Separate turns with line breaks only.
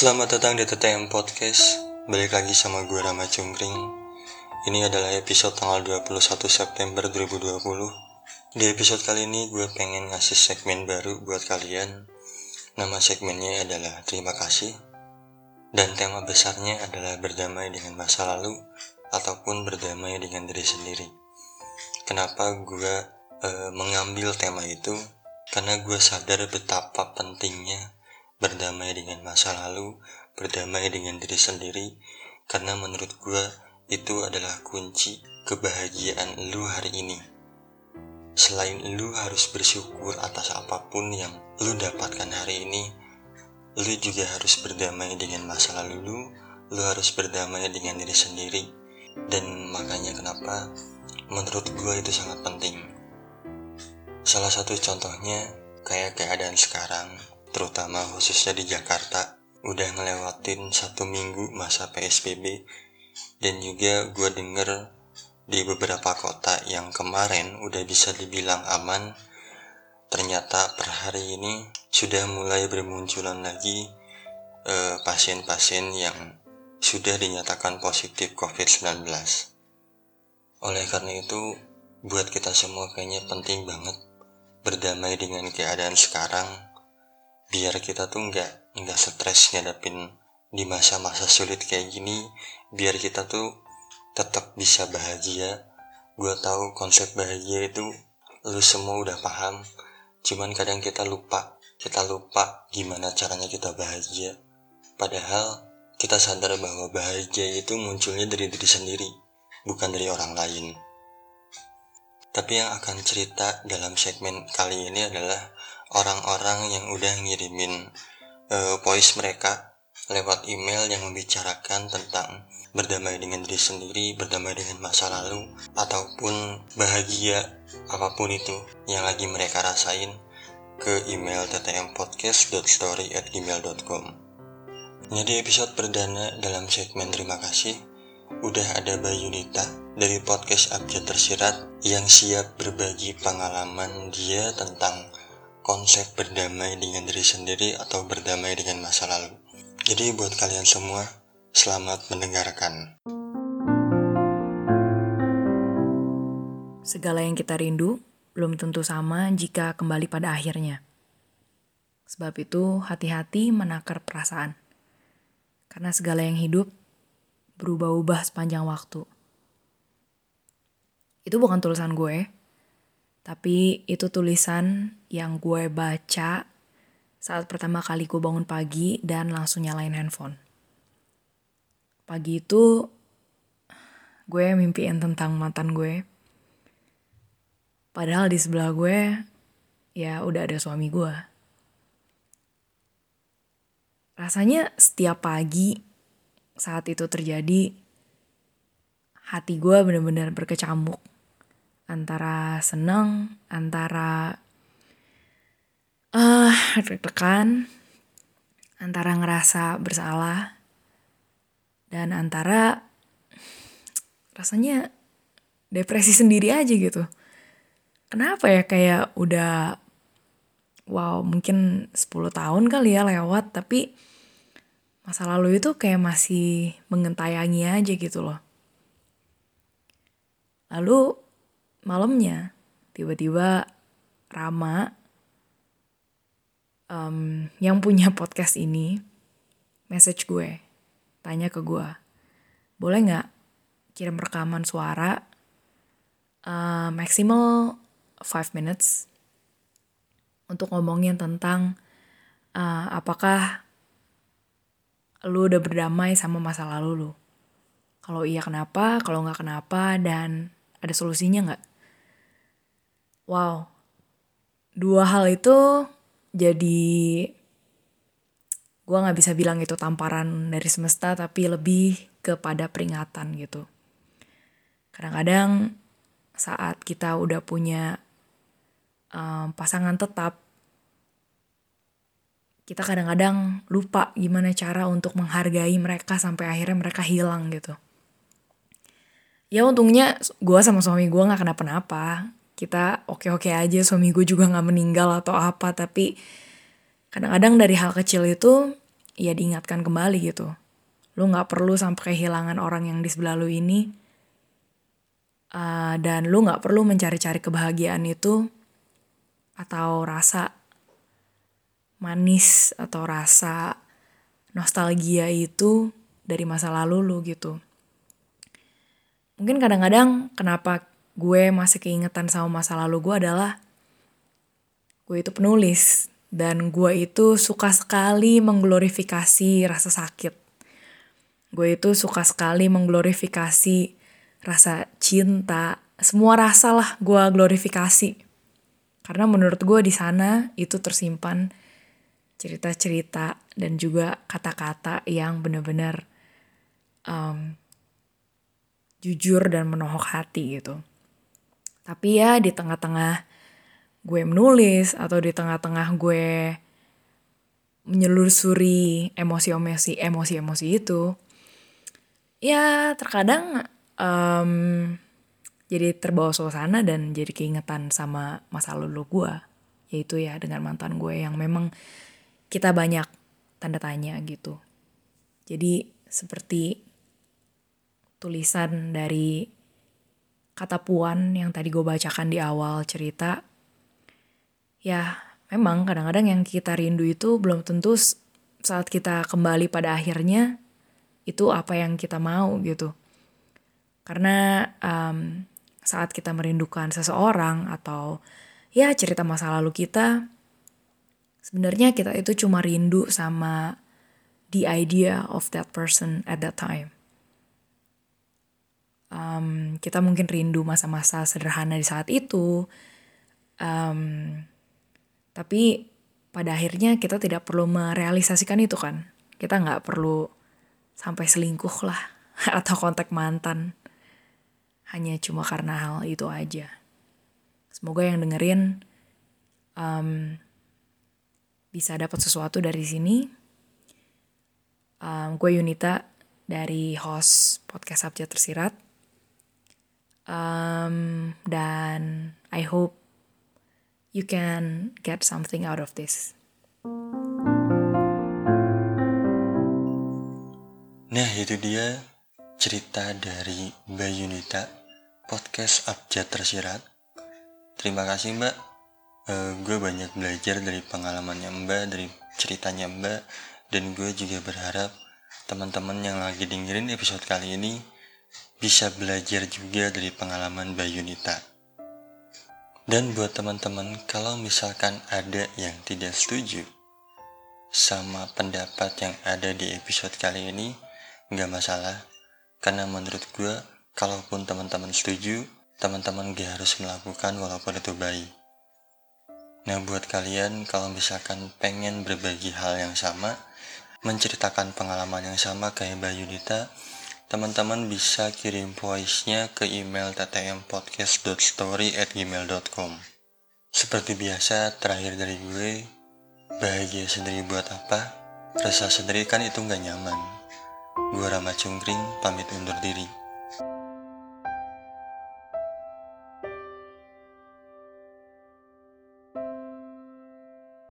Selamat datang di TTM Podcast. Balik lagi sama gue Rama Cungkring. Ini adalah episode tanggal 21 September 2020 Di episode kali ini gue pengen ngasih segmen baru buat kalian. Nama segmennya adalah Terima Kasih. Dan tema besarnya adalah berdamai dengan masa lalu Ataupun berdamai dengan diri sendiri. Kenapa gue uh, mengambil tema itu? Karena gue sadar betapa pentingnya berdamai dengan masa lalu, berdamai dengan diri sendiri, karena menurut gue itu adalah kunci kebahagiaan lu hari ini. Selain lu harus bersyukur atas apa pun yang lu dapatkan hari ini, lu juga harus berdamai dengan masa lalu lu, lu harus berdamai dengan diri sendiri. Dan makanya kenapa menurut gue itu sangat penting. Salah satu contohnya kayak keadaan sekarang terutama khususnya di Jakarta udah ngelewatin satu minggu masa PSBB dan juga gue denger di beberapa kota yang kemarin udah bisa dibilang aman ternyata per hari ini sudah mulai bermunculan lagi eh, pasien-pasien yang sudah dinyatakan positif COVID-19 oleh karena itu buat kita semua kayaknya penting banget berdamai dengan keadaan sekarang biar kita tuh nggak nggak stres ngadepin di masa-masa sulit kayak gini biar kita tuh tetap bisa bahagia. Gue tahu konsep bahagia itu lu semua udah paham cuman kadang kita lupa kita lupa gimana caranya kita bahagia. Padahal kita sadar bahwa bahagia itu munculnya dari diri sendiri bukan dari orang lain. Tapi yang akan cerita dalam segmen kali ini adalah orang-orang yang udah ngirimin uh, voice mereka lewat email yang membicarakan tentang berdamai dengan diri sendiri, berdamai dengan masa lalu, ataupun bahagia apa pun itu yang lagi mereka rasain ke email ttmpodcast.story@gmail.com. Jadi episode perdana dalam segmen terima kasih udah ada Bayunita dari podcast Abjad Tersirat yang siap berbagi pengalaman dia tentang konsep berdamai dengan diri sendiri atau berdamai dengan masa lalu. Jadi buat kalian semua, selamat mendengarkan.
Segala yang kita rindu belum tentu sama jika kembali pada akhirnya. Sebab itu, hati-hati menakar perasaan. Karena segala yang hidup berubah-ubah sepanjang waktu. Itu bukan tulisan gue, tapi itu tulisan yang gue baca saat pertama kali gue bangun pagi dan langsung nyalain handphone. Pagi itu gue mimpiin tentang mantan gue. Padahal di sebelah gue ya udah ada suami gue. Rasanya setiap pagi saat itu terjadi hati gue bener-bener berkecamuk antara senang, antara uh, deg-degan, antara ngerasa bersalah, dan antara rasanya depresi sendiri aja gitu. Kenapa ya kayak udah wow mungkin 10 tahun kali ya lewat tapi masa lalu itu kayak masih mengentayangi aja gitu loh. Lalu malamnya tiba-tiba Rama um, yang punya podcast ini message gue tanya ke gue boleh nggak kirim rekaman suara uh, maksimal 5 minutes untuk ngomongin tentang uh, apakah lu udah berdamai sama masa lalu lu? Kalau iya kenapa kalau nggak kenapa dan ada solusinya nggak wow. Dua hal itu jadi gue nggak bisa bilang itu tamparan dari semesta tapi lebih kepada peringatan gitu. Kadang-kadang saat kita udah punya um, pasangan tetap kita kadang-kadang lupa gimana cara untuk menghargai mereka sampai akhirnya mereka hilang gitu. Ya untungnya gue sama suami gue nggak kenapa-napa kita oke-oke aja suami gue juga nggak meninggal atau apa tapi kadang-kadang dari hal kecil itu ya diingatkan kembali gitu. Lu gak perlu sampai kehilangan orang yang di sebelah lu ini. Uh, dan lu gak perlu mencari-cari kebahagiaan itu atau rasa manis atau rasa nostalgia itu dari masa lalu lu gitu. Mungkin kadang-kadang kenapa gue masih keingetan sama masa lalu gue adalah gue itu penulis dan gue itu suka sekali mengglorifikasi rasa sakit. Gue itu suka sekali mengglorifikasi rasa cinta, semua rasa lah gue glorifikasi. Karena menurut gue di sana itu tersimpan cerita-cerita dan juga kata-kata yang benar-benar um, jujur dan menohok hati gitu. Tapi ya di tengah-tengah gue menulis atau di tengah-tengah gue menyelusuri emosi-emosi emosi-emosi itu ya terkadang um, jadi terbawa suasana dan jadi keingetan sama masa lalu gue. Yaitu ya dengan mantan gue yang memang kita banyak tanda tanya gitu. Jadi seperti tulisan dari kata puan yang tadi gue bacakan di awal cerita ya memang kadang-kadang yang kita rindu itu belum tentu saat kita kembali pada akhirnya itu apa yang kita mau gitu. Karena um, saat kita merindukan seseorang atau ya cerita masa lalu kita, sebenarnya kita itu cuma rindu sama the idea of that person at that time. Um, kita mungkin rindu masa-masa sederhana di saat itu. Um, tapi pada akhirnya kita tidak perlu merealisasikan itu kan. Kita nggak perlu sampai selingkuh lah atau kontak mantan. Hanya cuma karena hal itu aja. Semoga yang dengerin um, bisa dapat sesuatu dari sini. Um, gue Yunita dari host podcast Sabja Tersirat. Um, dan I hope you can get something out of this.
Nah, itu dia cerita dari Mbak Yunita, podcast Abjad Tersirat. Terima kasih Mbak, uh, gue banyak belajar dari pengalamannya Mbak, dari ceritanya Mbak, dan gue juga berharap teman-teman yang lagi dengerin episode kali ini bisa belajar juga dari pengalaman Mbak Yunita. Dan buat teman-teman, kalau misalkan ada yang tidak setuju sama pendapat yang ada di episode kali ini, nggak masalah. Karena menurut gue, kalaupun teman-teman setuju, teman-teman gak harus melakukan walaupun itu baik. Nah buat kalian, kalau misalkan pengen berbagi hal yang sama, menceritakan pengalaman yang sama kayak Mbak Yunita, teman-teman bisa kirim voice-nya ke email ttmpodcast.story@gmail.com. Seperti biasa, terakhir dari gue, bahagia sendiri buat apa? Rasa sendiri kan itu nggak nyaman. Gue Rama Cungkring, pamit undur diri.